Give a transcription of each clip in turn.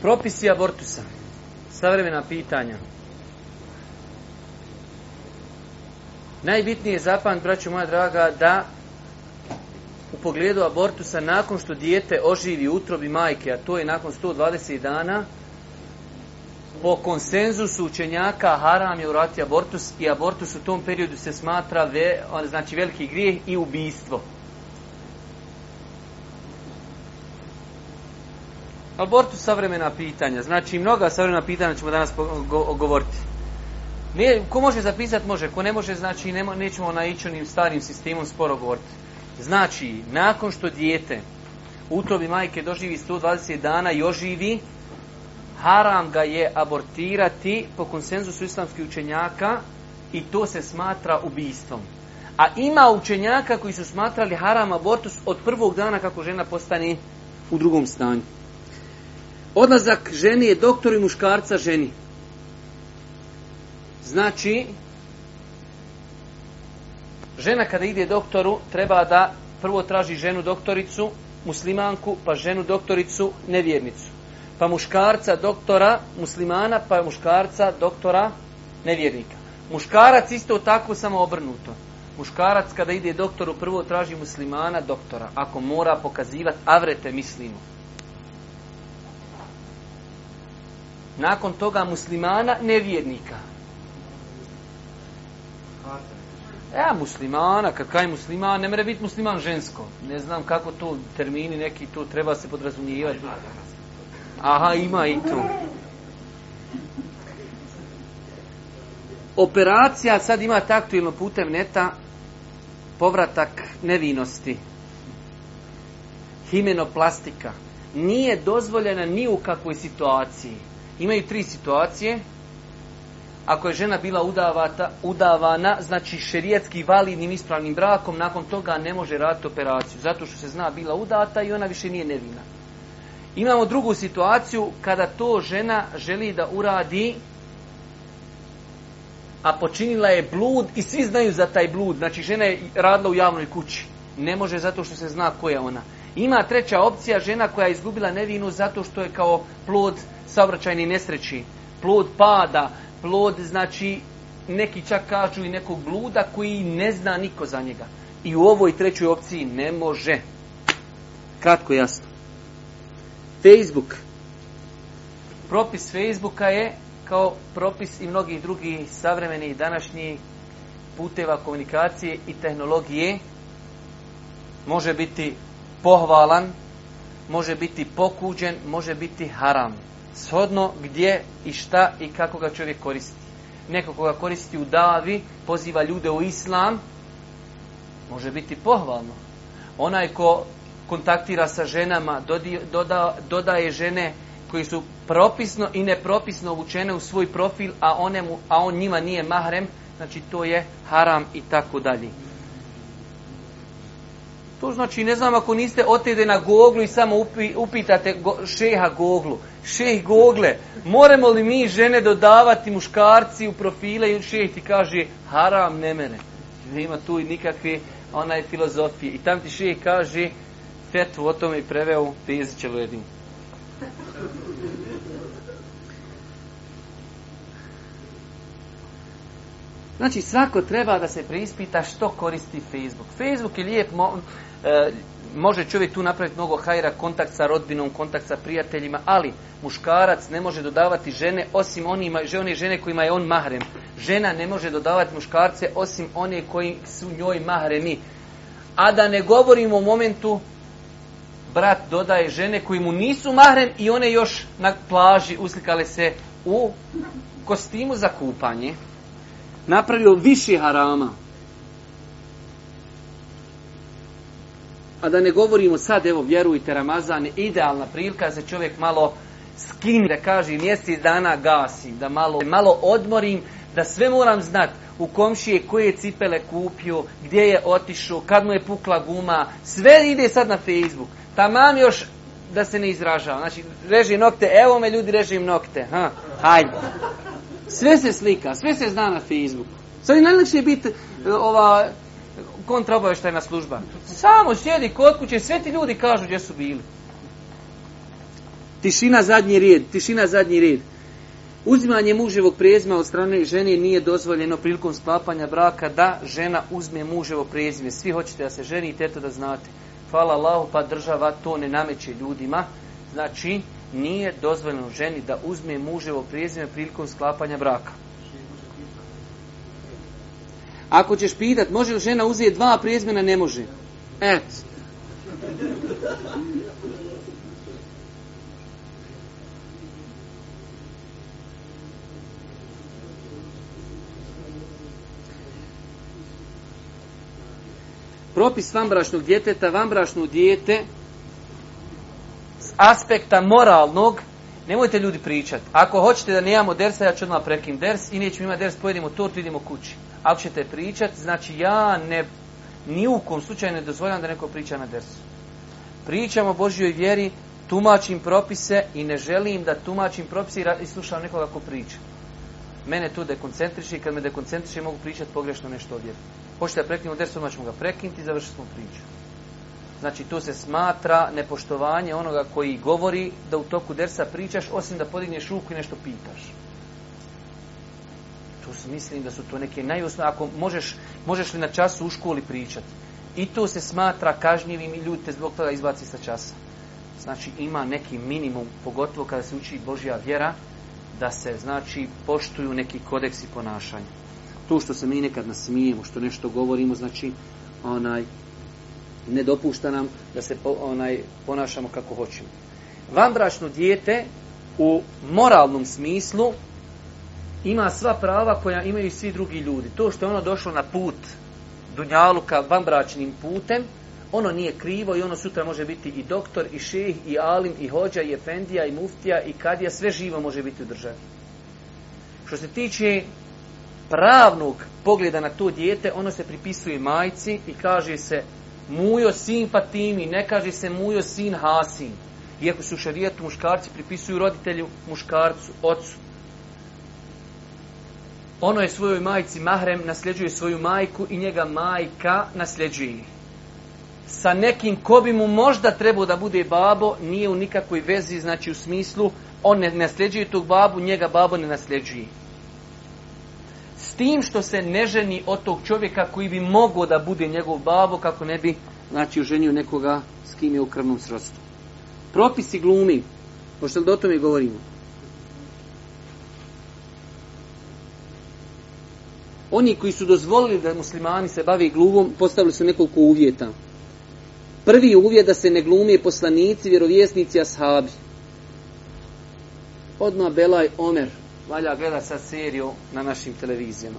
Propisi abortusa. Savremena pitanja. Najbitnije je zapam, braću moja draga, da u pogledu abortusa nakon što dijete oživi u utrobi majke, a to je nakon 120 dana, po konsenzusu učenjaka haram je urati abortus i abortus u tom periodu se smatra ve, znači veliki grijeh i ubijstvo. Abortu savremena pitanja. Znači, mnoga savremena pitanja ćemo danas govoriti. Ne, ko može zapisati, može. Ko ne može, znači, ne, nećemo na ičunim starim sistemom sporo govoriti. Znači, nakon što dijete u tobi majke doživi 120 dana i oživi, haram ga je abortirati po konsenzusu islamskih učenjaka i to se smatra ubijstvom. A ima učenjaka koji su smatrali haram abortus od prvog dana kako žena postani u drugom stanju odlazak ženi je doktor i muškarca ženi. Znači, žena kada ide doktoru, treba da prvo traži ženu doktoricu, muslimanku, pa ženu doktoricu, nevjernicu. Pa muškarca doktora muslimana, pa muškarca doktora nevjernika. Muškarac isto tako samo obrnuto. Muškarac kada ide doktoru prvo traži muslimana doktora. Ako mora pokazivati avrete mislimo. nakon toga muslimana nevjernika. E, muslimana, kad kaj musliman, ne mere biti musliman žensko. Ne znam kako to termini neki to treba se podrazumijevati. Aha, ima i to. Operacija sad ima taktilno putem neta povratak nevinosti. Himenoplastika. Nije dozvoljena ni u kakvoj situaciji imaju tri situacije. Ako je žena bila udavata, udavana, znači šerijetski validnim ispravnim brakom, nakon toga ne može raditi operaciju, zato što se zna bila udata i ona više nije nevina. Imamo drugu situaciju kada to žena želi da uradi, a počinila je blud i svi znaju za taj blud. Znači žena je radila u javnoj kući. Ne može zato što se zna ko je ona. Ima treća opcija žena koja je izgubila nevinu zato što je kao plod saobraćajne nesreći, plod pada, plod znači neki čak kažu i nekog bluda koji ne zna niko za njega. I u ovoj trećoj opciji ne može. Kratko jasno. Facebook. Propis Facebooka je kao propis i mnogih drugih savremenih današnjih puteva komunikacije i tehnologije može biti pohvalan, može biti pokuđen, može biti haram. Shodno gdje i šta i kako ga čovjek koristi. Neko koga koristi u davi, poziva ljude u islam, može biti pohvalno. Onaj ko kontaktira sa ženama, dodi, doda, dodaje žene koji su propisno i nepropisno obučene u svoj profil, a, one mu, a on njima nije mahrem, znači to je haram i tako dalje. To znači, ne znam ako niste otede na goglu i samo upi, upitate go, šeha goglu. Šeh gogle, moramo li mi žene dodavati muškarci u profile i šeh ti kaže haram ne mene. Nema tu nikakve onaj filozofije. I tam ti šeh kaže fetvu o tome i preveo tezi će ledinu. Znači, svako treba da se preispita što koristi Facebook. Facebook je lijep, mo, e, može čovjek tu napraviti mnogo hajra, kontakt sa rodbinom, kontakt sa prijateljima, ali muškarac ne može dodavati žene osim onima, žene, žene kojima je on mahrem. Žena ne može dodavati muškarce osim one koji su njoj mahremi. A da ne govorimo o momentu brat dodaje žene koji mu nisu mahrem i one još na plaži uslikale se u kostimu za kupanje napravio više harama. A da ne govorimo sad, evo, vjerujte, Ramazan je idealna prilika da se čovjek malo skini, da kaže mjesec dana gasim, da malo, malo odmorim, da sve moram znat u komšije koje je cipele kupio, gdje je otišao, kad mu je pukla guma, sve ide sad na Facebook. Tamam još da se ne izražava. Znači, režim nokte, evo me ljudi, režim nokte. Ha, hajde. Sve se slika, sve se zna na Facebooku. Sad je najlakše biti e, ova kontraobaveštajna služba. Samo sjedi kod kuće, sve ti ljudi kažu gdje su bili. Tišina zadnji red, tišina zadnji red. Uzimanje muževog prezima od strane žene nije dozvoljeno prilikom sklapanja braka da žena uzme muževo prezime. Svi hoćete da se ženite, eto da znate. Hvala Allahu, pa država to ne nameće ljudima. Znači, nije dozvoljeno ženi da uzme muževo prijezime prilikom sklapanja braka. Ako ćeš pitat, može li žena uzeti dva prijezmena, ne može. Et. Propis vambrašnog djeteta, vambrašno djete, aspekta moralnog, nemojte ljudi pričati. Ako hoćete da nemamo dersa, ja ću odmah prekim ders i nećemo imati ders, pojedimo tort, idemo kući. Ako ćete pričati, znači ja ne, ni u kom slučaju ne dozvoljam da neko priča na dersu. Pričamo Božjoj vjeri, tumačim propise i ne želim da tumačim propise i slušam nekoga ko priča. Mene tu dekoncentriši i kad me dekoncentriši mogu pričati pogrešno nešto od vjeri. Hoćete da prekinemo dersu, odmah ćemo ga prekinti i završimo priču. Znači, to se smatra nepoštovanje onoga koji govori da u toku dersa pričaš, osim da podigneš ruku i nešto pitaš. Tu mislim da su to neke najosnovne. Ako možeš, možeš li na času u školi pričati? I to se smatra kažnjivim i ljudi te zbog toga izbaci sa časa. Znači, ima neki minimum, pogotovo kada se uči Božja vjera, da se, znači, poštuju neki kodeksi ponašanja. To što se mi nekad nasmijemo, što nešto govorimo, znači, onaj, ne dopušta nam da se po, onaj ponašamo kako hoćemo. Vanbračno dijete u moralnom smislu ima sva prava koja imaju svi drugi ljudi. To što je ono došlo na put Dunjaluka vanbračnim putem, ono nije krivo i ono sutra može biti i doktor, i šejh, i alim, i hođa, i efendija, i muftija, i kadija, sve živo može biti u državi. Što se tiče pravnog pogleda na to dijete, ono se pripisuje majci i kaže se Mujo sin Fatimi, ne kaže se Mujo sin Hasin. Iako se u šarijetu muškarci pripisuju roditelju, muškarcu, ocu. Ono je svojoj majici Mahrem, nasljeđuje svoju majku i njega majka nasljeđuje. Sa nekim ko bi mu možda trebao da bude babo, nije u nikakvoj vezi, znači u smislu, on ne nasljeđuje tog babu, njega babo ne nasljeđuje tim što se ne ženi od tog čovjeka koji bi mogao da bude njegov babo kako ne bi znači oženio nekoga s kim je u krvnom srodstvu. Propisi glumi, pošto da o tome govorimo. Oni koji su dozvolili da muslimani se bave gluvom, postavili su nekoliko uvjeta. Prvi uvjet da se ne glumije poslanici, vjerovjesnici, ashabi. Odmah Belaj Omer, valja gleda sa seriju na našim televizijama.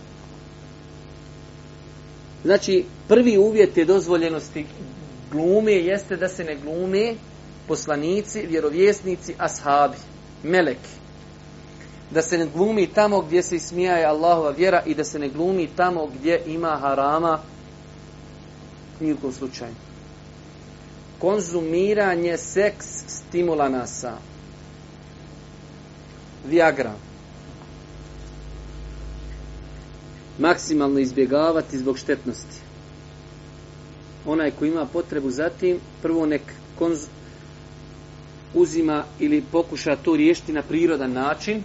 Znači, prvi uvjet je dozvoljenosti glume jeste da se ne glume poslanici, vjerovjesnici, ashabi, meleki. Da se ne glumi tamo gdje se ismijaje Allahova vjera i da se ne glumi tamo gdje ima harama nijekom slučaju. Konzumiranje seks stimulanasa. Viagra. maksimalno izbjegavati zbog štetnosti. Onaj ko ima potrebu zatim, prvo nek konz uzima ili pokuša to riješiti na prirodan način.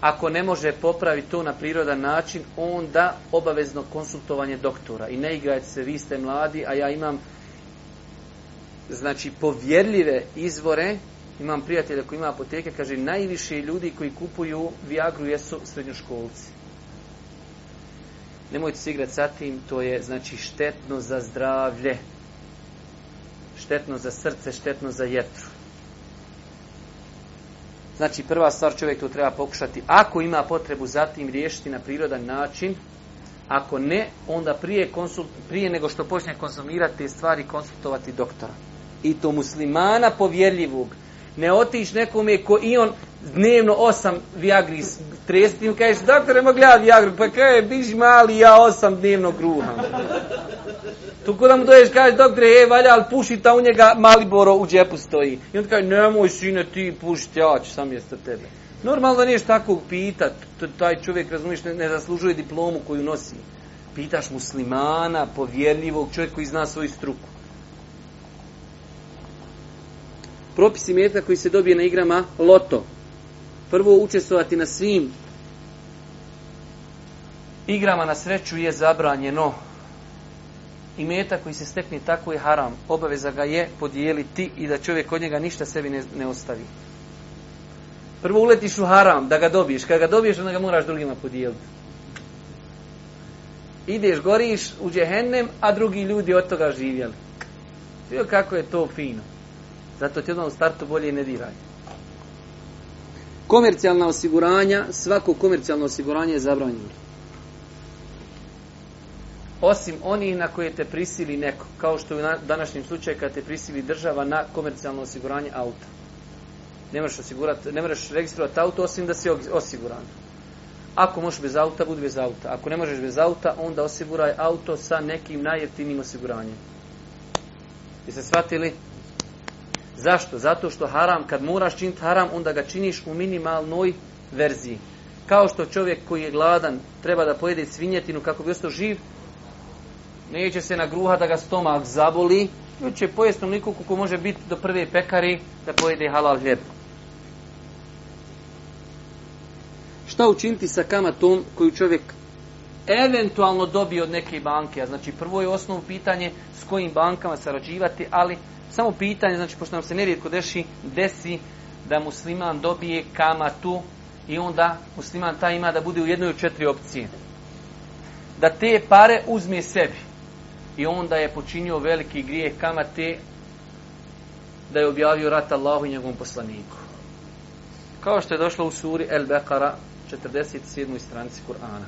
Ako ne može popraviti to na prirodan način, onda obavezno konsultovanje doktora. I ne igrajte se, vi ste mladi, a ja imam znači povjerljive izvore, imam prijatelja koji ima apoteke, kaže najviše ljudi koji kupuju Viagru jesu srednjoškolci nemojte se igrati sa tim, to je znači štetno za zdravlje, štetno za srce, štetno za jetru. Znači, prva stvar čovjek to treba pokušati. Ako ima potrebu za tim riješiti na prirodan način, ako ne, onda prije, konsult, prije nego što počne konsumirati te stvari, konsultovati doktora. I to muslimana povjerljivog, ne otiš nekome ko i on dnevno osam viagri tresti i kažeš, doktor, ne mogu ja viagri, pa kaj, biš mali, ja osam dnevno gruham. Tu kod mu doješ, kažeš, doktor, e, valja, ali puši ta u njega, mali boro u džepu stoji. I on kaže, nemoj, sine, ti pušiti, ja ću sam jesta tebe. Normalno da niješ takvog pita, taj čovjek, razumiješ, ne, ne zaslužuje diplomu koju nosi. Pitaš muslimana, povjerljivog, čovjek koji zna svoju struku. propisi metka koji se dobije na igrama loto. Prvo učestvovati na svim igrama na sreću je zabranjeno. I meta koji se stekne tako je haram. Obaveza ga je podijeliti i da čovjek od njega ništa sebi ne, ne ostavi. Prvo uletiš u haram da ga dobiješ. Kada ga dobiješ, onda ga moraš drugima podijeliti. Ideš, goriš u džehennem, a drugi ljudi od toga živjeli. Sve kako je to fino. Zato ti odmah u startu bolje ne diraj. Komercijalna osiguranja, svako komercijalno osiguranje je zabranjeno. Osim onih na koje te prisili neko, kao što u današnjem slučaju kad te prisili država na komercijalno osiguranje auta. Ne moraš osigurati, ne moraš registrovati auto osim da si osiguran. Ako možeš bez auta, budi bez auta. Ako ne možeš bez auta, onda osiguraj auto sa nekim najjeftinijim osiguranjem. Jeste shvatili? Hvala. Zašto? Zato što haram, kad moraš činiti haram, onda ga činiš u minimalnoj verziji. Kao što čovjek koji je gladan treba da pojede svinjetinu kako bi ostao živ, neće se nagruha da ga stomak zaboli, već će pojesti onoliko kako može biti do prve pekari da pojede halal hljeb. Šta učiniti sa kamatom koju čovjek eventualno dobije od neke banke? A znači prvo je osnovno pitanje s kojim bankama sarađivati, ali Samo pitanje, znači, pošto nam se nerijetko deši, desi da musliman dobije kamatu i onda musliman ta ima da bude u jednoj od četiri opcije. Da te pare uzme sebi. I onda je počinio veliki grije kamate da je objavio rat Allahu i njegovom poslaniku. Kao što je došlo u suri El Bekara, 47. stranici Kur'ana.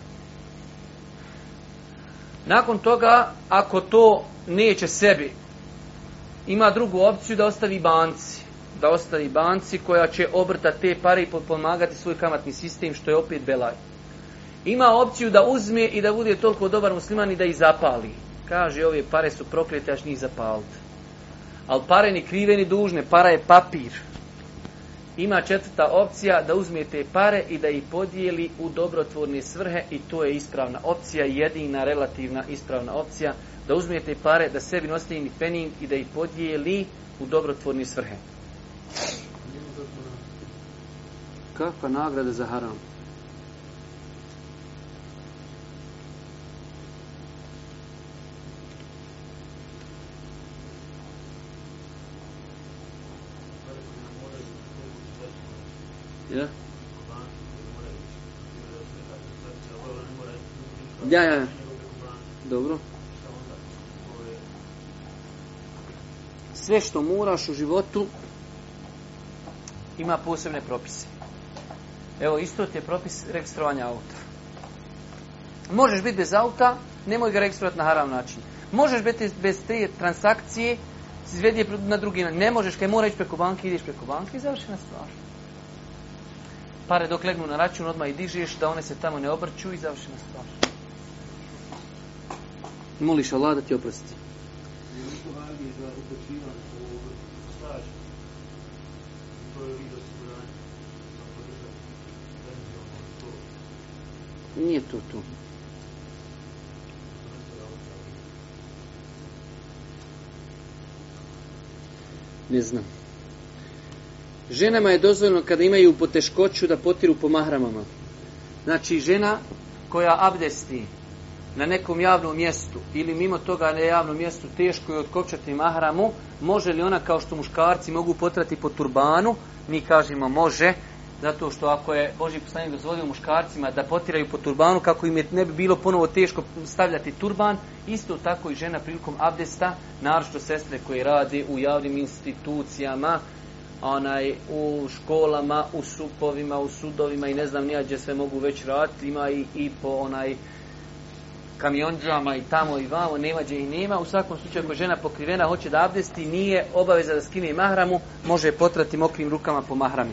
Nakon toga, ako to neće sebi ima drugu opciju da ostavi banci. Da ostavi banci koja će obrtati te pare i pomagati svoj kamatni sistem, što je opet belaj. Ima opciju da uzme i da bude toliko dobar musliman i da ih zapali. Kaže, ove pare su prokrete, aš njih zapalite. Ali pare ni krive ni dužne, para je papir. Ima četvrta opcija da uzme te pare i da ih podijeli u dobrotvorne svrhe i to je ispravna opcija, jedina relativna ispravna opcija da uzme te pare, da sebi nosi ni fenin i da ih podijeli u dobrotvorni svrhe. Kakva nagrada za haram? Ja. Ja, ja. Dobro. sve što moraš u životu ima posebne propise. Evo, isto ti je propis registrovanja auta. Možeš biti bez auta, nemoj ga registrovati na haram način. Možeš biti bez te transakcije, izvedi je na drugi način. Ne možeš, kaj mora ići preko banke, ideš preko banke i završena stvar. Pare dok legnu na račun, odmah i dižeš da one se tamo ne obrću i završena stvar. Moliš Allah da ti oprosti. Nije to tu. Ne znam. Ženama je dozvoljeno kada imaju poteškoću da potiru po mahramama. Znači žena koja abdesti na nekom javnom mjestu ili mimo toga na javnom mjestu teško je otkopčati mahramu, može li ona kao što muškarci mogu potrati po turbanu? Mi kažemo može, zato što ako je Boži poslanik dozvolio muškarcima da potiraju po turbanu, kako im je ne bi bilo ponovo teško stavljati turban, isto tako i žena prilikom abdesta, naročito sestre koje rade u javnim institucijama, onaj u školama, u supovima, u sudovima i ne znam nija gdje sve mogu već raditi, ima i, i po onaj kamionđama i tamo i vamo, nema gdje i nema. U svakom slučaju, ako žena pokrivena hoće da abdesti, nije obaveza da skine mahramu, može je potrati mokrim rukama po mahrami.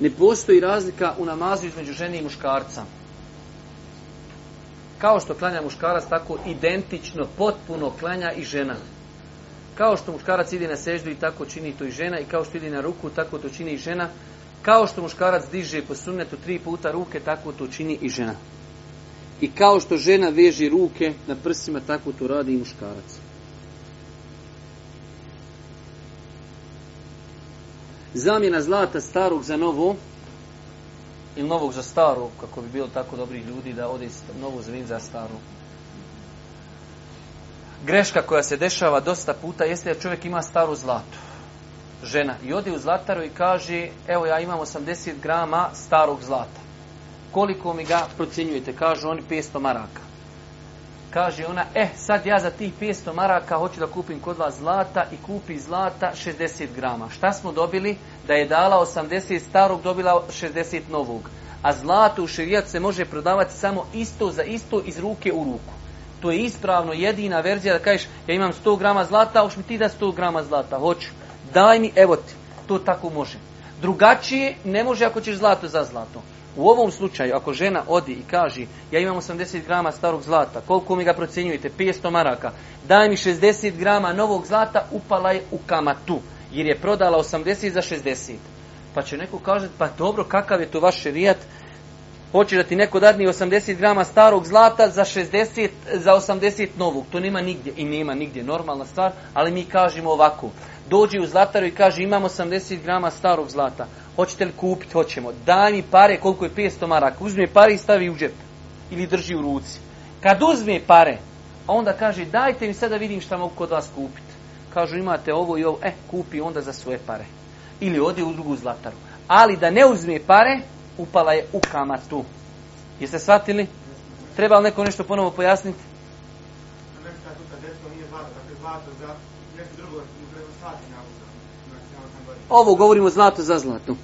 Ne postoji razlika u namazu između žene i muškarca. Kao što klanja muškarac, tako identično, potpuno klanja i žena. Žena kao što muškarac ide na seždu i tako čini to i žena, i kao što ide na ruku, tako to čini i žena, kao što muškarac diže po sunnetu tri puta ruke, tako to čini i žena. I kao što žena veži ruke na prsima, tako to radi i muškarac. Zamjena zlata starog za novo, ili novog za staro, kako bi bilo tako dobri ljudi da ode novo zvin za staro greška koja se dešava dosta puta jeste da čovjek ima staru zlatu. Žena. I ode u zlataru i kaže, evo ja imam 80 grama starog zlata. Koliko mi ga procjenjujete? Kažu oni 500 maraka. Kaže ona, eh, sad ja za tih 500 maraka hoću da kupim kod vas zlata i kupi zlata 60 grama. Šta smo dobili? Da je dala 80 starog, dobila 60 novog. A zlato u šerijat se može prodavati samo isto za isto iz ruke u ruku to je ispravno, jedina verzija da kažeš ja imam 100 grama zlata, hoćeš mi ti da 100 grama zlata, hoću. Daj mi, evo ti, to tako može. Drugačije ne može ako ćeš zlato za zlato. U ovom slučaju, ako žena odi i kaže ja imam 80 grama starog zlata, koliko mi ga procenjujete, 500 maraka, daj mi 60 grama novog zlata, upala je u kamatu, jer je prodala 80 za 60. Pa će neko kažet, pa dobro, kakav je to vaš šerijat, hoće da ti neko dadni 80 grama starog zlata za 60 za 80 novog. To nema nigdje i nema nigdje normalna stvar, ali mi kažemo ovako. Dođi u zlataru i kaže imamo 80 grama starog zlata. Hoćete li kupiti? Hoćemo. Daj mi pare koliko je 500 maraka. Uzme pare i stavi u džep. Ili drži u ruci. Kad uzme pare, onda kaže dajte mi sada vidim šta mogu kod vas kupiti. Kažu imate ovo i ovo. E, kupi onda za svoje pare. Ili odi u drugu zlataru. Ali da ne uzme pare, upala je u kamatu. Jeste shvatili? Treba li neko nešto ponovo pojasniti? Dakle, znači, Ovo govorimo zlato za zlato.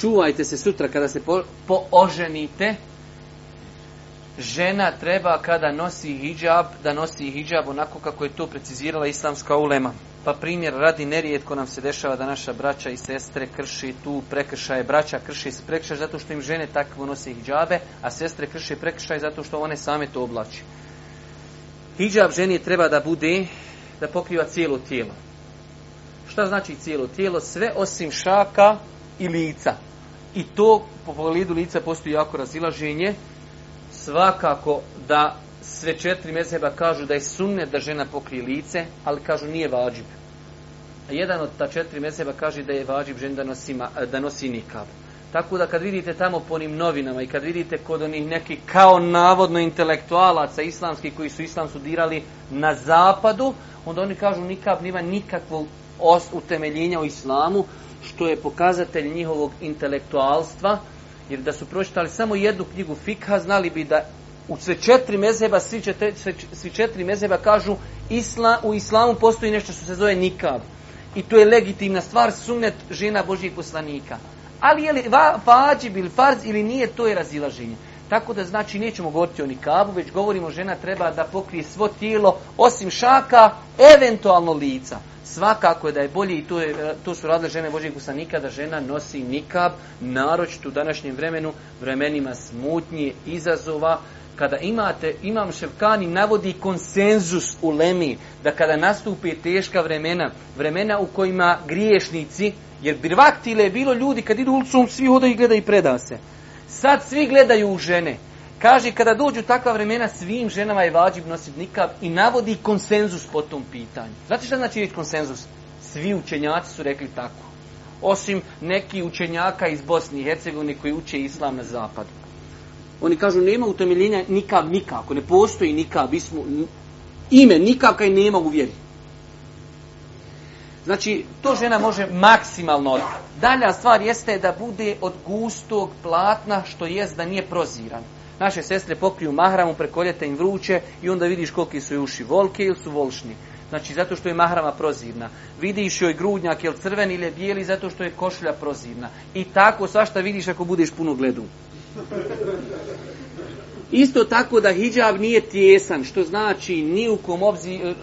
Čuvajte se sutra kada se po, pooženite. Žena treba kada nosi hijab, da nosi hijab onako kako je to precizirala islamska ulema. Pa primjer radi nerijetko nam se dešava da naša braća i sestre krši tu prekršaje. Braća krši se prekršaj zato što im žene takvo nose hijabe, a sestre krši prekršaj zato što one same to oblači. Hijab ženi treba da bude da pokriva cijelo tijelo. Šta znači cijelo tijelo? Sve osim šaka i lica. I to po pogledu lica postoji jako razilaženje. Svakako da sve četiri mezheba kažu da je sunnet da žena pokrije lice, ali kažu nije vađib. A jedan od ta četiri mezheba kaže da je vađib žena da nosi, e, da nosi nikab. Tako da kad vidite tamo po onim novinama i kad vidite kod onih neki kao navodno intelektualaca islamski koji su islam studirali na zapadu, onda oni kažu nikab nima nikakvog os utemeljenja u islamu, što je pokazatelj njihovog intelektualstva, jer da su pročitali samo jednu knjigu fikha, znali bi da U sve četiri mezheba, svi četiri, svi četiri mezheba kažu isla, u islamu postoji nešto što se zove nikab. I to je legitimna stvar, sunnet žena Božih poslanika. Ali je li vađi bil farz ili nije, to je razilaženje. Tako da znači nećemo govoriti o nikabu, već govorimo žena treba da pokrije svo tijelo, osim šaka, eventualno lica. Svakako je da je bolje i to, je, e, to su radile žene Božih poslanika, da žena nosi nikab, naročito u današnjem vremenu, vremenima smutnje, izazova, kada imate, imam Ševkani navodi konsenzus u Lemi, da kada nastupi teška vremena, vremena u kojima griješnici, jer birvaktile je bilo ljudi kad idu ulicom, svi hodaju i gledaju i preda se. Sad svi gledaju u žene. Kaže, kada dođu takva vremena, svim ženama je vađib nositi nikav i navodi konsenzus po tom pitanju. Znate šta znači reći konsenzus? Svi učenjaci su rekli tako. Osim neki učenjaka iz Bosni i Hercegovine koji uče islam na zapadu. Oni kažu nema utemeljenja nikav, nikako. Ne postoji nikav ismu, ime, nikav kaj nema u vjeri. Znači, to žena može maksimalno odbiti. Dalja stvar jeste da bude od gustog platna što jest da nije proziran. Naše sestre pokriju mahramu, prekoljete im vruće i onda vidiš koliki su uši volke ili su volšni. Znači, zato što je mahrama prozirna. Vidiš joj grudnjak ili crven ili je bijeli zato što je košlja prozirna. I tako svašta vidiš ako budeš puno gledu. Isto tako da hijab nije tijesan, što znači ni u kom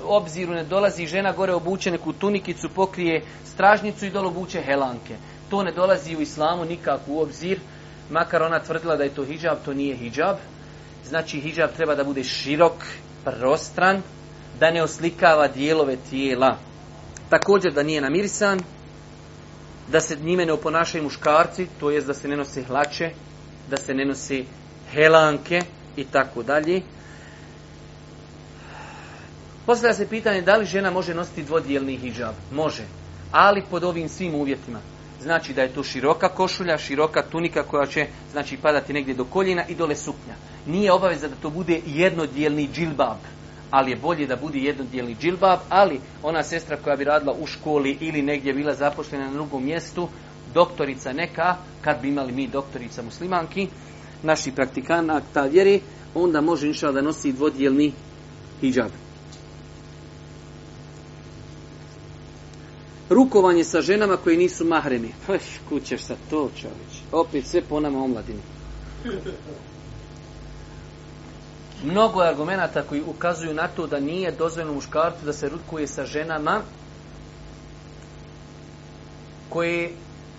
obziru ne dolazi žena gore obučene ku tunikicu, pokrije stražnicu i dole obuče helanke. To ne dolazi u islamu nikak u obzir, makar ona tvrdila da je to hijab, to nije hijab. Znači hijab treba da bude širok, prostran, da ne oslikava dijelove tijela. Također da nije namirisan, da se njime ne oponašaju muškarci, to je da se ne nose hlače, da se ne nosi helanke i tako dalje. Postavlja se pitanje da li žena može nositi dvodijelni hijab? Može, ali pod ovim svim uvjetima. Znači da je to široka košulja, široka tunika koja će znači padati negdje do koljena i dole suknja. Nije obaveza da to bude jednodijelni džilbab, ali je bolje da bude jednodijelni džilbab, ali ona sestra koja bi radila u školi ili negdje bila zapoštena na drugom mjestu, doktorica neka, kad bi imali mi doktorica muslimanki, naši praktikanak ta vjeri, onda može inša da nosi dvodijelni hijab. Rukovanje sa ženama koje nisu mahreni. Eš, kućeš sa to, čovječ. Opet sve po nama omladini. Mnogo je argumenta koji ukazuju na to da nije dozvoljeno muškarcu da se rukuje sa ženama koje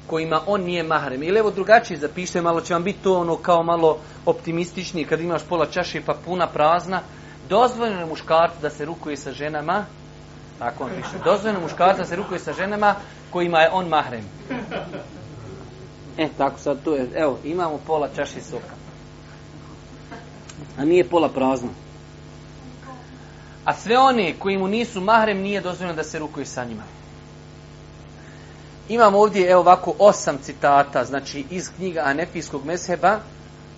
kojima on nije mahrem. Ili evo drugačije zapište, malo će vam biti to ono kao malo optimističnije, kad imaš pola čaše pa puna prazna, dozvoljeno je muškarcu da se rukuje sa ženama, tako on piše, dozvoljeno je muškarcu da se rukuje sa ženama kojima je on mahrem. E, tako sad tu je, evo, imamo pola čaše soka. A nije pola prazna. A sve one koji mu nisu mahrem, nije dozvoljeno da se rukuje sa njima. Imam ovdje evo ovako osam citata, znači iz knjiga Anefijskog mesheba,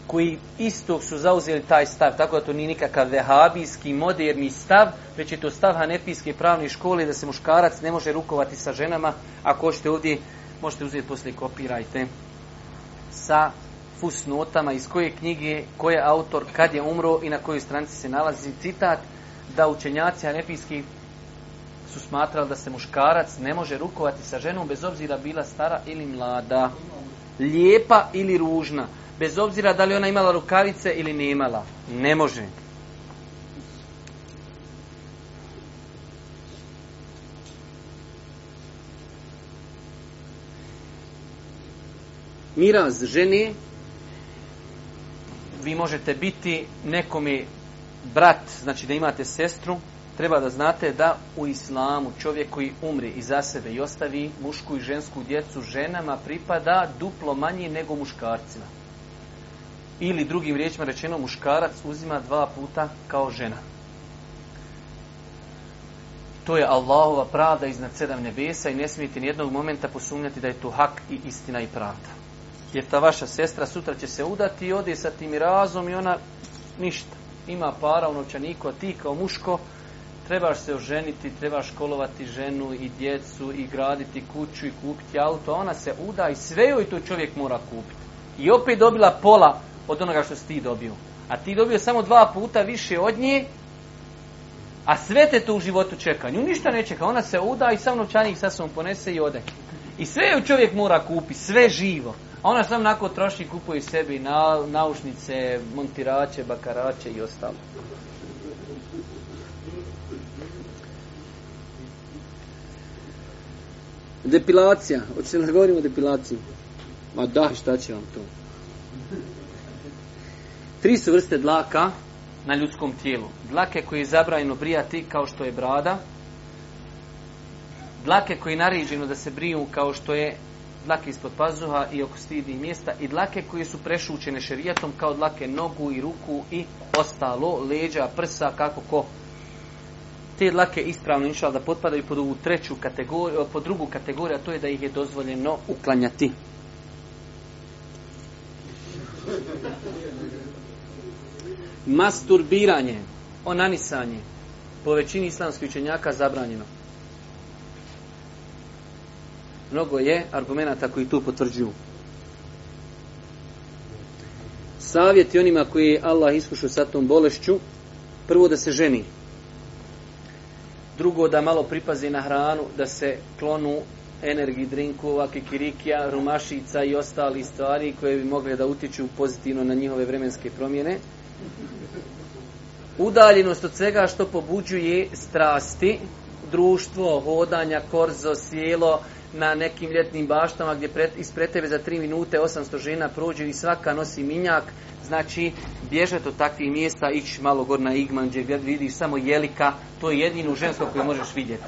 koji istog su zauzeli taj stav, tako da to nije nikakav vehabijski, moderni stav, već je to stav Hanefijske pravne škole da se muškarac ne može rukovati sa ženama, ako hoćete ovdje, možete uzeti poslije kopirajte sa fusnotama iz koje knjige, koji je autor, kad je umro i na kojoj stranici se nalazi citat, da učenjaci Hanefijskih su smatrali da se muškarac ne može rukovati sa ženom bez obzira bila stara ili mlada, lijepa ili ružna, bez obzira da li ona imala rukavice ili nemala. Ne može. Miraz ženi, vi možete biti nekome brat, znači da imate sestru, treba da znate da u islamu čovjek koji umri i za sebe i ostavi mušku i žensku djecu ženama pripada duplo manje nego muškarcima. Ili drugim riječima rečeno muškarac uzima dva puta kao žena. To je Allahova pravda iznad sedam nebesa i ne smijete nijednog momenta posumnjati da je to hak i istina i pravda. Jer ta vaša sestra sutra će se udati i ode sa tim razom i ona ništa. Ima para u novčaniku, a ti kao muško trebaš se oženiti, trebaš školovati ženu i djecu i graditi kuću i kupiti auto, ona se uda i sve joj to čovjek mora kupiti. I opet dobila pola od onoga što si ti dobio. A ti dobio samo dva puta više od nje, a sve te to u životu čeka. Nju ništa ne čeka, ona se uda i sam novčanik sa sobom ponese i ode. I sve joj čovjek mora kupi, sve živo. A ona sam nakon troši kupuje sebi na, naušnice, montirače, bakarače i ostalo. Depilacija. Hoćete da govorimo o depilaciji? Ma da, šta će vam to? Tri su vrste dlaka na ljudskom tijelu. Dlake koje je zabrajeno brijati kao što je brada. Dlake koje je naređeno da se briju kao što je dlake ispod pazuha i oko stidnih mjesta i dlake koje su prešućene šerijatom kao dlake nogu i ruku i ostalo, leđa, prsa, kako ko te dlake ispravno inšala da potpadaju pod ovu treću kategoriju, eh, pod drugu kategoriju, a to je da ih je dozvoljeno uklanjati. Masturbiranje, onanisanje, po većini islamskih učenjaka zabranjeno. Mnogo je argumenta koji tu potvrđuju. Savjeti onima koji je Allah iskušao sa tom bolešću, prvo da se ženi, drugo da malo pripazi na hranu, da se klonu energi drinkova, kikirikija, rumašica i ostali stvari koje bi mogle da utiču pozitivno na njihove vremenske promjene. Udaljenost od svega što pobuđuje strasti, društvo, hodanja, korzo, sjelo, uh, na nekim ljetnim baštama gdje pred, ispred tebe za tri minute 800 žena prođe i svaka nosi minjak. Znači, bježati od takvih mjesta, ići malo gor na Igman, gdje vidiš samo jelika, to je jedinu žensko koju možeš vidjeti.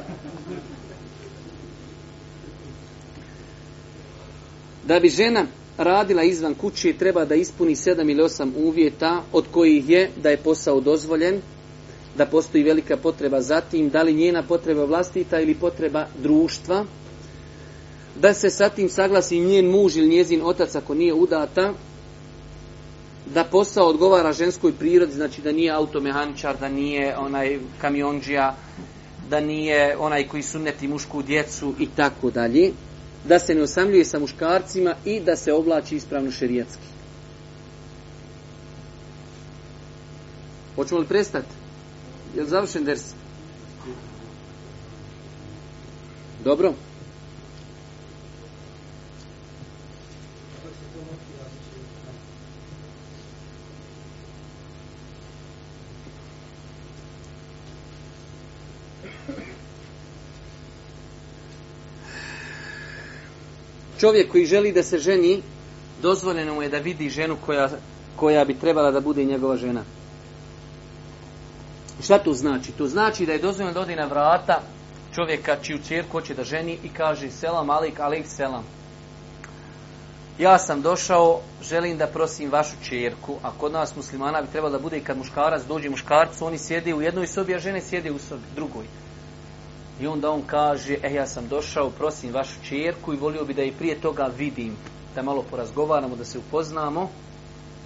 Da bi žena radila izvan kući, treba da ispuni 7 ili 8 uvjeta, od kojih je da je posao dozvoljen, da postoji velika potreba za tim, da li njena potreba vlastita ili potreba društva, da se sa tim saglasi njen muž ili njezin otac ako nije udata, da posao odgovara ženskoj prirodi, znači da nije automehančar, da nije onaj kamionđija, da nije onaj koji sunneti mušku djecu i tako dalje, da se ne osamljuje sa muškarcima i da se oblači ispravno šerijatski. Hoćemo li prestati? Je li završen ders? Dobro. Dobro. Čovjek koji želi da se ženi, dozvoljeno mu je da vidi ženu koja, koja bi trebala da bude njegova žena. Šta to znači? To znači da je dozvoljeno da ode na vrata čovjeka čiju čerku hoće da ženi i kaže selam alik, alik selam. Ja sam došao, želim da prosim vašu čerku, a kod nas muslimana bi trebalo da bude i kad muškarac dođe muškarcu, oni sjede u jednoj sobi, a žene sjede u sobi, drugoj. I onda on kaže, eh, ja sam došao, prosim vašu čerku i volio bi da je prije toga vidim, da malo porazgovaramo, da se upoznamo.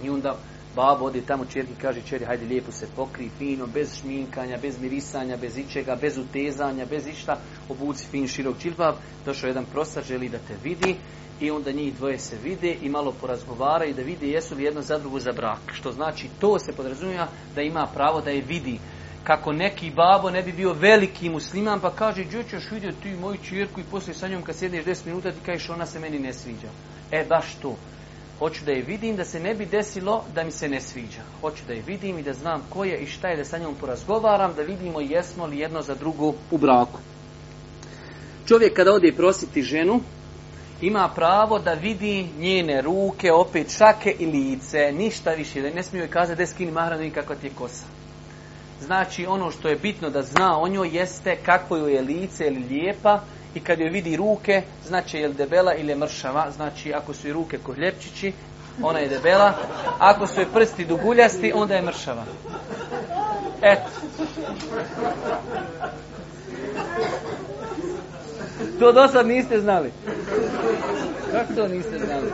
I onda babo ode tamo čerki i kaže, čeri, hajde lijepo se pokri, fino, bez šminkanja, bez mirisanja, bez ičega, bez utezanja, bez išta, obuci fin, širok čilbav. Došao jedan prostar, želi da te vidi i onda njih dvoje se vide i malo porazgovaraju da vide jesu li jedno za drugo za brak. Što znači, to se podrazumija da ima pravo da je vidi kako neki babo ne bi bio veliki musliman, pa kaže, gdje ćeš vidjeti ti moju čirku i poslije sa njom kad sjedneš 10 minuta ti kažeš ona se meni ne sviđa. E, baš to. Hoću da je vidim da se ne bi desilo da mi se ne sviđa. Hoću da je vidim i da znam ko je i šta je da sa njom porazgovaram, da vidimo jesmo li jedno za drugo u braku. Čovjek kada ode prositi ženu, ima pravo da vidi njene ruke, opet šake i lice, ništa više. Ne smije joj kazati da je skini mahranu i kakva ti je kosa znači ono što je bitno da zna o njoj jeste kako joj je lice ili lijepa i kad joj vidi ruke, znači je li debela ili je mršava, znači ako su i ruke ko hljepčići, ona je debela, ako su i prsti duguljasti, onda je mršava. Eto. To do sad niste znali. Kako to niste znali?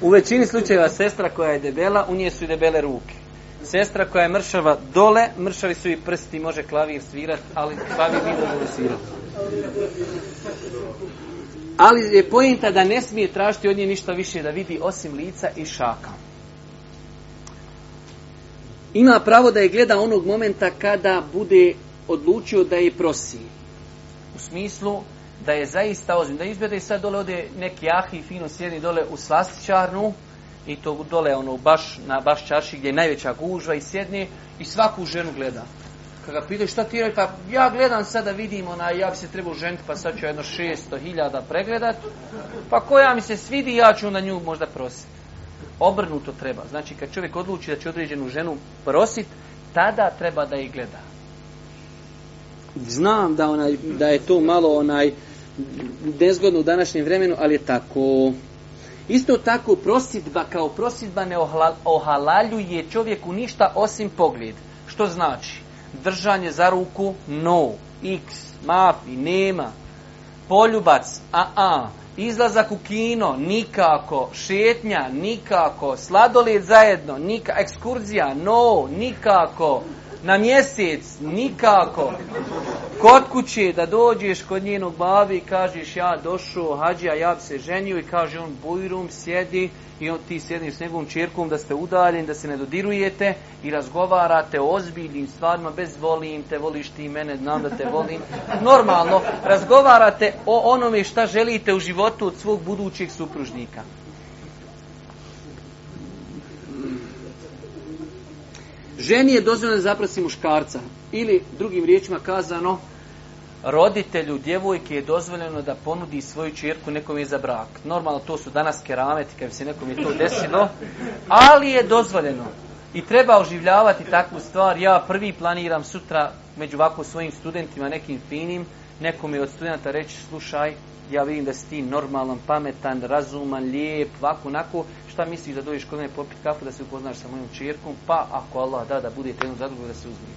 U većini slučajeva sestra koja je debela, u nje su i debele ruke. Sestra koja je mršava dole, mršavi su i prsti, može klavir svirat, ali klavir nije mogu svirat. Ali je pojenta da ne smije tražiti od nje ništa više da vidi osim lica i šaka. Ima pravo da je gleda onog momenta kada bude odlučio da je prosi. U smislu da je zaista ozbiljno. Da izbjede i sad dole ode neki ahi fino sjedi dole u slastičarnu, i to dole ono baš na baš čaši gdje je najveća gužva i sjedni i svaku ženu gleda. Kad ga pitaš šta ti radi, pa ja gledam sada vidim ona, ja bi se trebao ženiti, pa sad ću jedno 600.000 pregledat. Pa koja mi se svidi, ja ću na nju možda prositi. Obrnuto treba. Znači kad čovjek odluči da će određenu ženu prositi, tada treba da je gleda. Znam da, onaj, da je to malo onaj nezgodno u današnjem vremenu, ali je tako. Isto tako prosidba kao prosidba ne ohalaljuje čovjeku ništa osim pogled. Što znači? Držanje za ruku no, x, mafi, nema. Poljubac, a a. Izlazak u kino, nikako. Šetnja, nikako. Sladoled zajedno, nikako. Ekskurzija, no, nikako. Nikako na mjesec nikako kod kuće da dođeš kod njenog babi i kažeš ja došao hađija ja bi se ženio i kaže on bujrum sjedi i on ti sjedni s njegovom čirkom da ste udaljeni da se ne dodirujete i razgovarate o ozbiljnim stvarima bez volim te voliš ti mene znam da te volim normalno razgovarate o onome šta želite u životu od svog budućeg supružnika ženi je dozvoljeno da zaprosi muškarca. Ili, drugim riječima kazano, roditelju djevojke je dozvoljeno da ponudi svoju čerku nekom je za brak. Normalno, to su danas kerameti, kad bi se nekom je to desilo. Ali je dozvoljeno. I treba oživljavati takvu stvar. Ja prvi planiram sutra među ovako svojim studentima, nekim finim, nekom je od studenta reći, slušaj, ja vidim da si ti normalan, pametan, razuman, lijep, ovako, onako, šta misliš da dođeš kod mene popiti kafu, da se upoznaš sa mojom čirkom, pa ako Allah da, da bude jedno zadrugo, da se uzmi.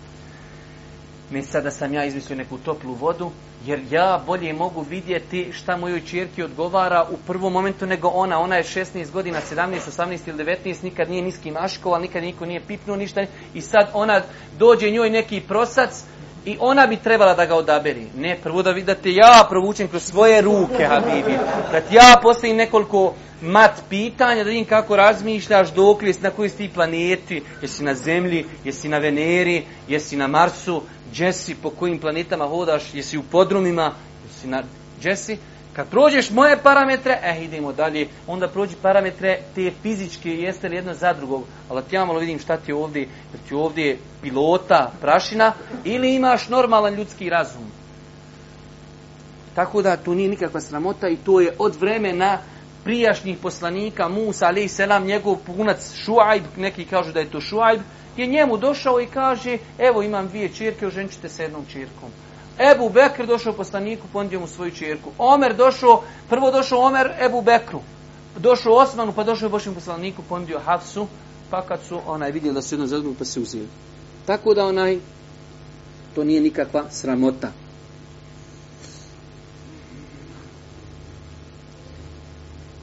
Ne sada sam ja izmislio neku toplu vodu, jer ja bolje mogu vidjeti šta mojoj čirki odgovara u prvom momentu nego ona. Ona je 16 godina, 17, 18 ili 19, nikad nije niski maškova, nikad niko nije pipnuo ništa. I sad ona dođe njoj neki prosac, I ona bi trebala da ga odaberi. Ne, prvo da vidi da te ja provučem kroz svoje ruke, Habibi. Da ti ja postavim nekoliko mat pitanja, da vidim kako razmišljaš dok li, na kojoj ste planeti, jesi na Zemlji, jesi na Veneri, jesi na Marsu, jesi po kojim planetama hodaš, jesi u podrumima, jesi na... Jesi, Kad prođeš moje parametre, eh, idemo dalje. Onda prođi parametre te fizičke, jeste li jedno za drugog. Ali ti ja malo vidim šta ti je ovdje, jer ti ovdje pilota, prašina, ili imaš normalan ljudski razum. Tako da to nije nikakva sramota i to je od vremena prijašnjih poslanika Musa, ali i selam, njegov punac Šuajb, neki kažu da je to Šuajb, je njemu došao i kaže, evo imam dvije čirke, oženčite se jednom čirkom. Ebu Bekr došao poslaniku, ponudio mu svoju čerku. Omer došao, prvo došao Omer Ebu Bekru. Došao Osmanu, pa došao je Bošim poslaniku, ponudio Hafsu, pa kad su onaj vidjeli da su jedno zadnog, pa se uzeli. Tako da onaj, to nije nikakva sramota.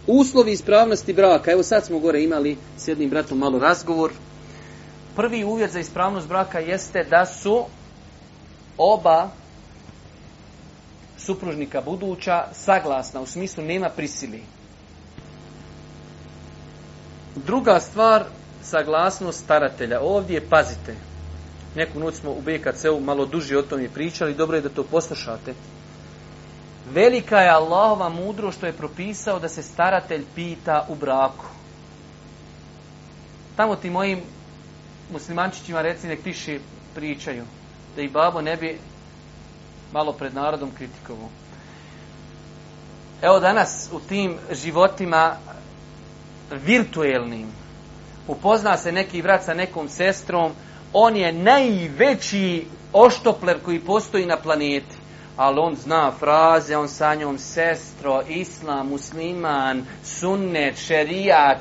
Uslovi ispravnosti braka. Evo sad smo gore imali s jednim bratom malo razgovor. Prvi uvjet za ispravnost braka jeste da su oba supružnika buduća saglasna, u smislu nema prisili. Druga stvar, saglasnost staratelja. Ovdje pazite. Neku noć smo u BKC-u malo duže o tom i pričali, dobro je da to poslušate. Velika je Allahova mudro što je propisao da se staratelj pita u braku. Tamo ti mojim muslimančićima reci nek tiši pričaju. Da i babo ne bi malo pred narodom kritikovu. Evo danas u tim životima virtuelnim upozna se neki vrat sa nekom sestrom, on je najveći oštopler koji postoji na planeti. Ali on zna fraze, on sa njom sestro, islam, musliman, sunnet, šerijat,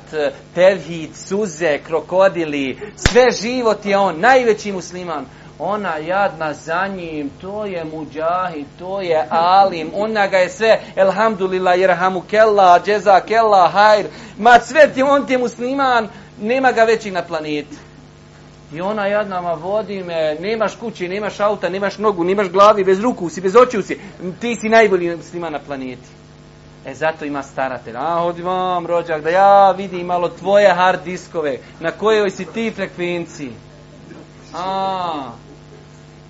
tevhid, suze, krokodili, sve život je on, najveći musliman ona jadna za njim, to je muđahi, to je alim, ona ga je sve, elhamdulillah, jerhamu kella, džeza kella, hajr, ma sve ti, on ti je musliman, nema ga veći na planeti. I ona jadna, ma vodi me, nemaš kući, nemaš auta, nemaš nogu, nemaš glavi, bez ruku si, bez očiju si, ti si najbolji musliman na planeti. E zato ima staratelj. A, hodi vam, rođak, da ja vidim malo tvoje hard diskove. Na kojoj si ti frekvenciji? A,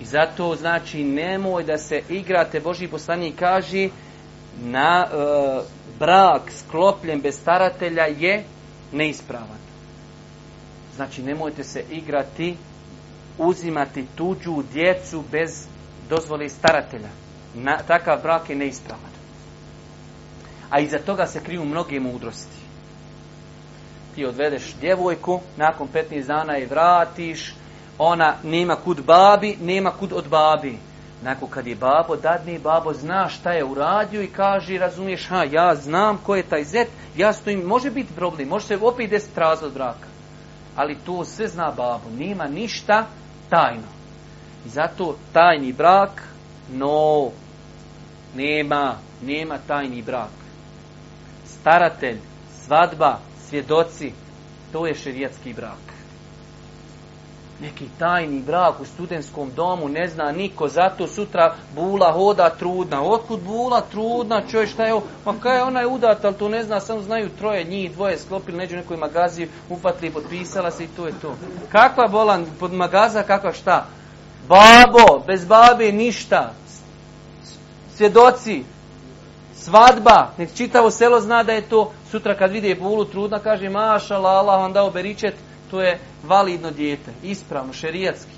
I zato znači nemoj da se igrate, Boži poslanik kaže, na e, brak sklopljen bez staratelja je neispravan. Znači nemojte se igrati, uzimati tuđu djecu bez dozvole staratelja. Na, takav brak je neispravan. A iza toga se kriju mnoge mudrosti. Ti odvedeš djevojku, nakon 15 dana je vratiš, ona nema kud babi, nema kud od babi. Nakon kad je babo dadni, babo zna šta je uradio i kaže, razumiješ, ha, ja znam ko je taj zet, ja stojim, može biti problem, može se opet desiti razvod braka. Ali to sve zna babo, nema ništa tajno. I zato tajni brak, no, nema, nema tajni brak. Staratelj, svadba, svjedoci, to je šerijatski brak neki tajni brak u studentskom domu, ne zna niko, zato sutra bula hoda trudna. Otkud bula trudna, čovjek šta je, ma kaj je ona je udata, ali to ne zna, samo znaju troje njih, dvoje sklopili, neđu nekoj magazi, upatli, potpisala se i to je to. Kakva bolan, pod magaza, kakva šta? Babo, bez babe ništa. Svjedoci, svadba, nek čitavo selo zna da je to, sutra kad vide bulu trudna, kaže, maša, lala, on dao beričet, to je validno dijete, ispravno, šerijatski.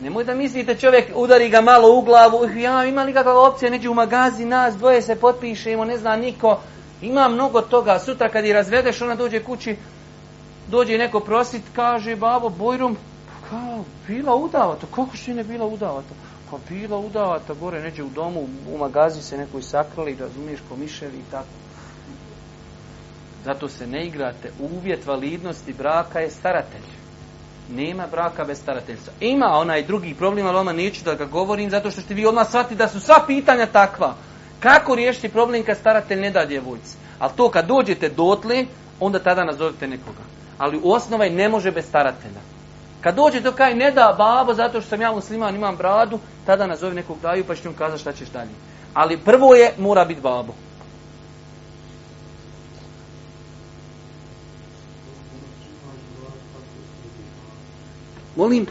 Nemoj da mislite čovjek udari ga malo u glavu, ja ima li kakva opcija, neđe u magazi, nas dvoje se potpišemo, ne zna niko. Ima mnogo toga, sutra kad je razvedeš, ona dođe kući, dođe neko prosit, kaže, babo, bojrum, kao, bila udavata, kako što ne bila udavata? Pa bila udavata, gore, neđe u domu, u magazi se nekoj sakrali, razumiješ, ko miševi i tako. Zato se ne igrate. Uvjet validnosti braka je staratelj. Nema braka bez starateljstva. Ima onaj drugi problem, ali vama neću da ga govorim, zato što ćete vi odmah shvatiti da su sva pitanja takva. Kako riješiti problem kad staratelj ne da djevojci? Ali to kad dođete dotle, onda tada nazovete nekoga. Ali u osnovaj ne može bez staratelja. Kad dođe do kaj ne da babo zato što sam ja musliman, imam bradu, tada nazove nekog daju pa će ti on kazati šta ćeš dalje. Ali prvo je mora biti babo. Molim?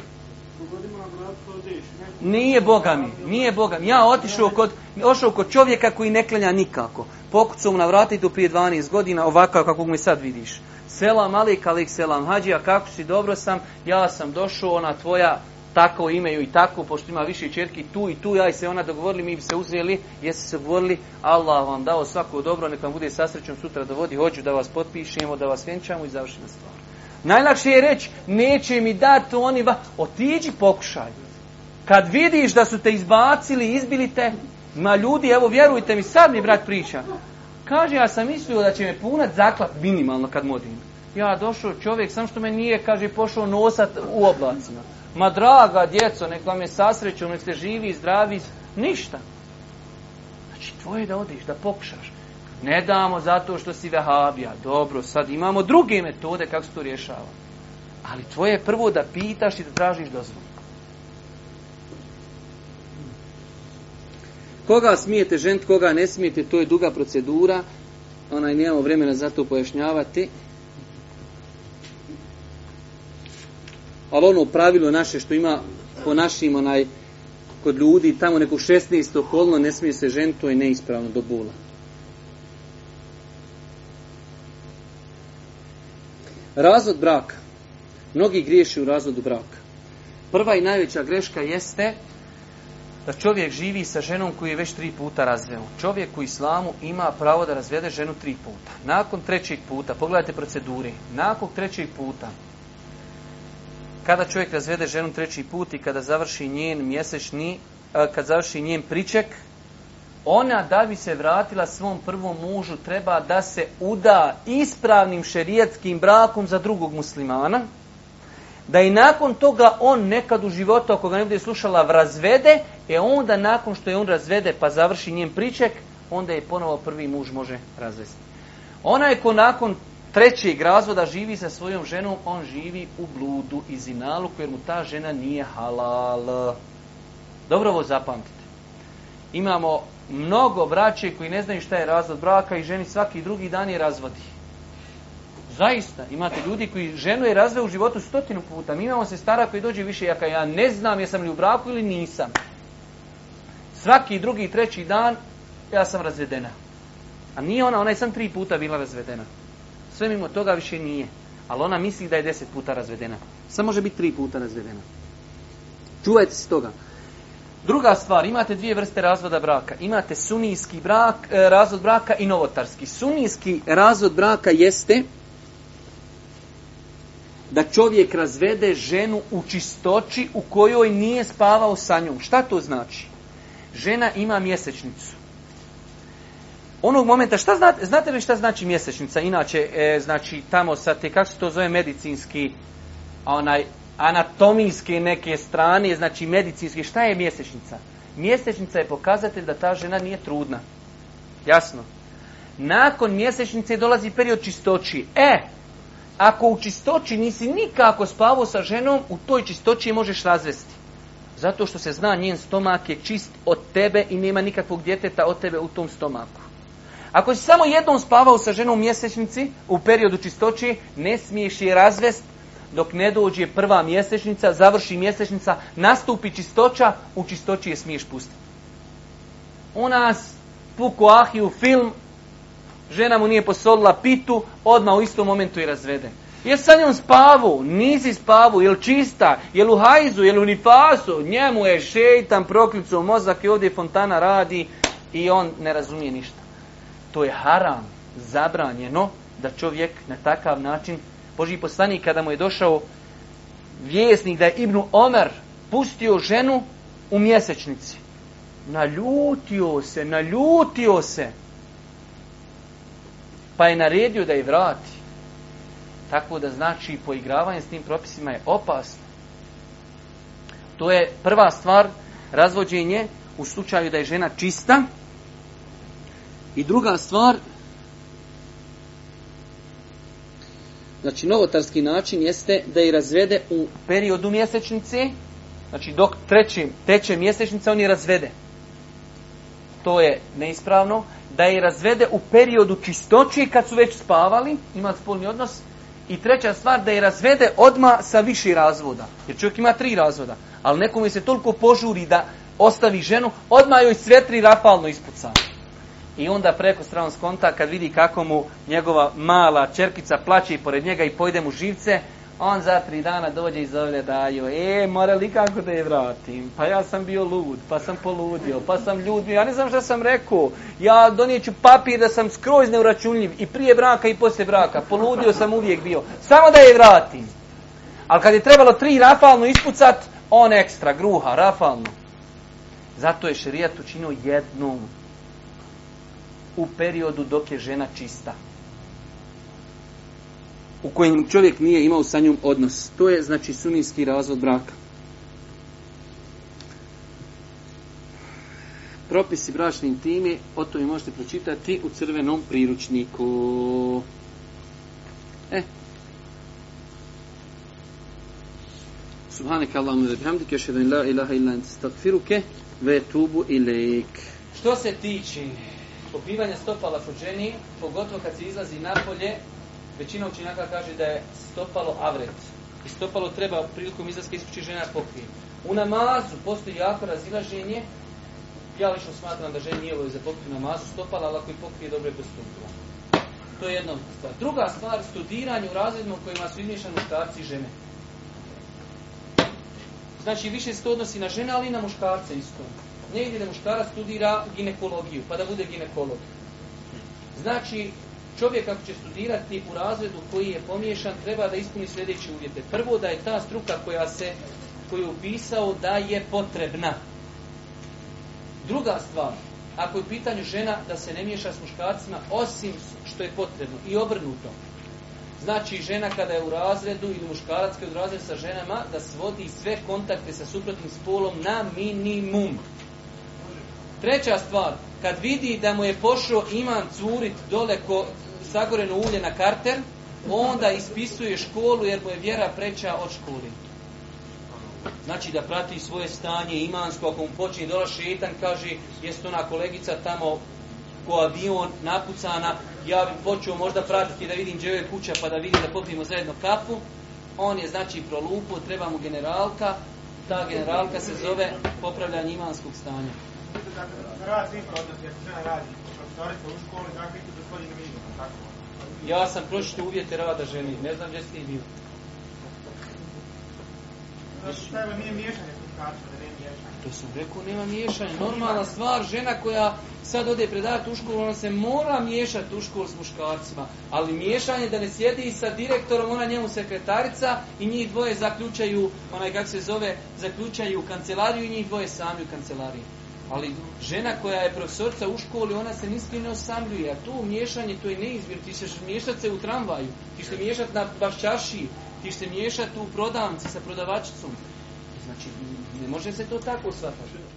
Nije Boga mi, nije Boga mi. Ja otišao kod, ošao kod čovjeka koji ne klanja nikako. Pokucao mu na vrata i to prije 12 godina, ovako kako mi sad vidiš. Selam alik, alik selam hađija, kako si, dobro sam, ja sam došao, ona tvoja, tako imeju i tako, pošto ima više čerki tu i tu, ja i se ona dogovorili, mi bi se uzeli, jesu se govorili, Allah vam dao svako dobro, nek vam bude sasrećom sutra da vodi, hoću da vas potpišemo, da vas venčamo i završena stvar. Najlakše je reći, neće mi dati oni va... Otiđi pokušaj. Kad vidiš da su te izbacili, izbili te, ma ljudi, evo vjerujte mi, sad mi brat priča. Kaže, ja sam mislio da će me punat zaklat minimalno kad modim. Ja došao čovjek, sam što me nije, kaže, pošao nosat u oblacima. Ma draga djeco, nek vam je sasrećo, nek ste živi, zdravi, ništa. Znači, tvoje da odiš, da pokušaš. Ne damo zato što si vehabija. Dobro, sad imamo druge metode kako se to rješava. Ali tvoje je prvo da pitaš i da tražiš dozvod. Koga smijete žent, koga ne smijete, to je duga procedura. Onaj, nijemo vremena za to pojašnjavati. Ali ono pravilo naše što ima po našim onaj, kod ljudi, tamo neko 16. kolno, ne smije se žen, to je neispravno do bula. Razvod braka. Mnogi griješi u razvodu braka. Prva i najveća greška jeste da čovjek živi sa ženom koju je već tri puta razveo. Čovjek u islamu ima pravo da razvede ženu tri puta. Nakon trećeg puta, pogledajte procedure, nakon trećeg puta, kada čovjek razvede ženu treći put i kada završi njen mjesečni, kad završi njen priček, ona da bi se vratila svom prvom mužu treba da se uda ispravnim šerijetskim brakom za drugog muslimana, da i nakon toga on nekad u životu, ako ga ne bude slušala, razvede, e onda nakon što je on razvede pa završi njen priček, onda je ponovo prvi muž može razvesti. Ona je ko nakon trećeg razvoda živi sa svojom ženom, on živi u bludu i zinalu, jer mu ta žena nije halal. Dobro ovo zapamtite. Imamo mnogo braće koji ne znaju šta je razvod braka i ženi svaki drugi dan je razvodi. Zaista, imate ljudi koji ženu je razveo u životu stotinu puta. Mi imamo se stara koji dođe više, jaka ja ne znam jesam li u braku ili nisam. Svaki drugi i treći dan ja sam razvedena. A nije ona, ona je sam tri puta bila razvedena. Sve mimo toga više nije. Ali ona misli da je deset puta razvedena. Samo može biti tri puta razvedena. Čuvajte se toga. Druga stvar, imate dvije vrste razvoda braka. Imate sunijski brak, e, razvod braka i novotarski. Sunijski razvod braka jeste da čovjek razvede ženu u čistoći u kojoj nije spavao sa njom. Šta to znači? Žena ima mjesečnicu. Onog momenta, šta znate, znate li šta znači mjesečnica? Inače, e, znači, tamo sa te, kako se to zove, medicinski, onaj, anatomijske neke strane, znači medicinske, šta je mjesečnica? Mjesečnica je pokazatelj da ta žena nije trudna. Jasno. Nakon mjesečnice dolazi period čistoći. E, ako u čistoći nisi nikako spavao sa ženom, u toj čistoći možeš razvesti. Zato što se zna njen stomak je čist od tebe i nema nikakvog djeteta od tebe u tom stomaku. Ako si samo jednom spavao sa ženom u mjesečnici, u periodu čistoći, ne smiješ je razvesti dok ne dođe prva mjesečnica, završi mjesečnica, nastupi čistoća, u čistoći je smiješ pustiti. U nas, puku ahiju, film, žena mu nije posolila pitu, odmah u istom momentu je razveden. Je sa njom spavu, nisi spavu, je čista, je u hajzu, je u nifasu, njemu je šeitan, proklicu, mozak i ovdje fontana radi i on ne razumije ništa. To je haram, zabranjeno da čovjek na takav način Boži poslanik kada mu je došao vjesnik da je Ibnu Omer pustio ženu u mjesečnici. Naljutio se, naljutio se. Pa je naredio da je vrati. Tako da znači poigravanje s tim propisima je opasno. To je prva stvar, razvođenje u slučaju da je žena čista. I druga stvar, znači novotarski način jeste da je razvede u periodu mjesečnice, znači dok treći, teče mjesečnica, on je razvede. To je neispravno. Da je razvede u periodu čistoće kad su već spavali, ima spolni odnos. I treća stvar, da je razvede odma sa više razvoda. Jer čovjek ima tri razvoda. Ali nekom je se toliko požuri da ostavi ženu, odma joj sve tri rapalno ispucaju. I onda preko stranom skonta, kad vidi kako mu njegova mala čerkica plaće pored njega i pojde mu živce, on za tri dana dođe i zove daju, e, mora li kako da je vratim? Pa ja sam bio lud, pa sam poludio, pa sam ljud, ja ne znam šta sam rekao. Ja donijeću papir da sam skroz neuračunljiv i prije braka i poslije braka. Poludio sam uvijek bio. Samo da je vratim. Ali kad je trebalo tri rafalno ispucat, on ekstra, gruha, rafalno. Zato je šerijat učinio jednom u periodu dok je žena čista. U kojem čovjek nije imao sa njom odnos. To je znači sunijski razvod braka. Propisi bračne intime, o to mi možete pročitati u crvenom priručniku. E. Subhanak Allahumma wa bihamdika ashhadu an la ilaha illa anta astaghfiruka wa atubu ilaik. Što se tiče popivanje stopala kod ženi, pogotovo kad se izlazi napolje, većina učinjaka kaže da je stopalo avret. I stopalo treba prilikom izlaska ispući žena pokrije. U namazu postoji jako razilaženje. Ja lično smatram da žena nije ovo za pokriju namazu stopala, ali ako i pokrije dobro je postupila. To je jedna stvar. Druga stvar, studiranje u razredima u kojima su izmješani muškarci i žene. Znači, više se to odnosi na žene, ali i na muškarce isto negdje da muškara studira ginekologiju, pa da bude ginekolog. Znači, čovjek ako će studirati u razredu koji je pomiješan, treba da ispuni sljedeće uvjete. Prvo, da je ta struka koja se, koju je upisao da je potrebna. Druga stvar, ako je u pitanju žena da se ne miješa s muškarcima osim što je potrebno i obrnuto. Znači, žena kada je u razredu ili muškarac kada je u razredu sa ženama, da svodi sve kontakte sa suprotnim spolom na minimum. Treća stvar, kad vidi da mu je pošao iman curit dole ko sagoreno ulje na karter, onda ispisuje školu jer mu je vjera preća od školi. Znači da prati svoje stanje imansko, ako mu počne dola šetan, kaže, jeste ona kolegica tamo ko avion napucana, ja bi počeo možda pratiti da vidim gdje je kuća pa da vidim da popijemo zajedno kapu. On je znači prolupo, treba mu generalka, ta generalka se zove popravljanje imanskog stanja. Ja sam prošli uvjete rada ženi, ne znam gdje ste i bili. To sam rekao, nema miješanja. Normalna stvar, žena koja sad ode predavati u školu, ona se mora miješati u školu s muškarcima. Ali miješanje da ne sjedi sa direktorom, ona njemu sekretarica i njih dvoje zaključaju, onaj kak se zove, zaključaju kancelariju i njih dvoje sami u kancelariji. Ali žena koja je profesorca u školi, ona se nispi ne osamljuje. A to umješanje, to je neizbir. Ti ćeš miješati se u tramvaju. Ti ćeš miješati na baščaši. Ti ćeš miješati u prodavnici sa prodavačicom. Znači, ne može se to tako shvatati.